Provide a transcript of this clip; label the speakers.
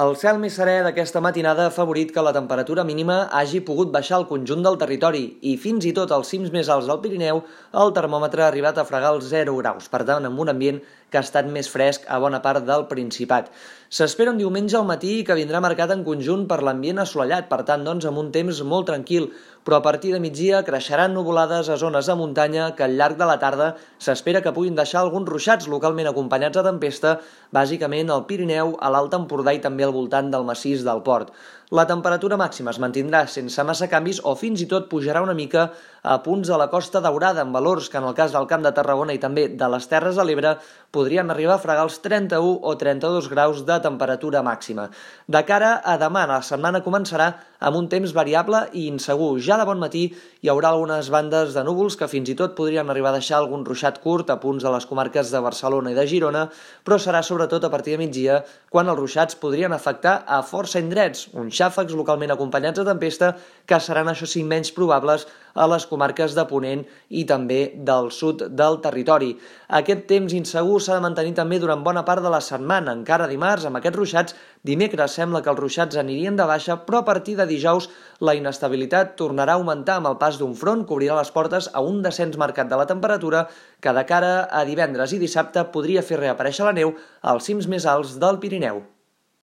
Speaker 1: El cel més serè d'aquesta matinada ha favorit que la temperatura mínima hagi pogut baixar al conjunt del territori i fins i tot als cims més alts del Pirineu el termòmetre ha arribat a fregar els 0 graus, per tant amb un ambient que ha estat més fresc a bona part del Principat. S'espera un diumenge al matí que vindrà marcat en conjunt per l'ambient assolellat, per tant doncs amb un temps molt tranquil, però a partir de migdia creixeran nuvolades a zones de muntanya que al llarg de la tarda s'espera que puguin deixar alguns ruixats localment acompanyats de tempesta, bàsicament al Pirineu, a l'Alt Empordà i també al voltant del massís del Port. La temperatura màxima es mantindrà sense massa canvis o fins i tot pujarà una mica a punts de la Costa Daurada, amb valors que en el cas del Camp de Tarragona i també de les Terres de l'Ebre podrien arribar a fregar els 31 o 32 graus de temperatura màxima. De cara a demà, la setmana començarà amb un temps variable i insegur. Ja de bon matí hi haurà algunes bandes de núvols que fins i tot podrien arribar a deixar algun ruixat curt a punts de les comarques de Barcelona i de Girona, però serà sobretot a partir de migdia quan els ruixats podrien afectar a força indrets, un xàfecs localment acompanyats de tempesta que seran, això sí, menys probables a les comarques de Ponent i també del sud del territori. Aquest temps insegur s'ha de mantenir també durant bona part de la setmana, encara dimarts, amb aquests ruixats. Dimecres sembla que els ruixats anirien de baixa, però a partir de dijous la inestabilitat tornarà a augmentar amb el pas d'un front que obrirà les portes a un descens marcat de la temperatura que de cara a divendres i dissabte podria fer reaparèixer la neu als cims més alts del Pirineu.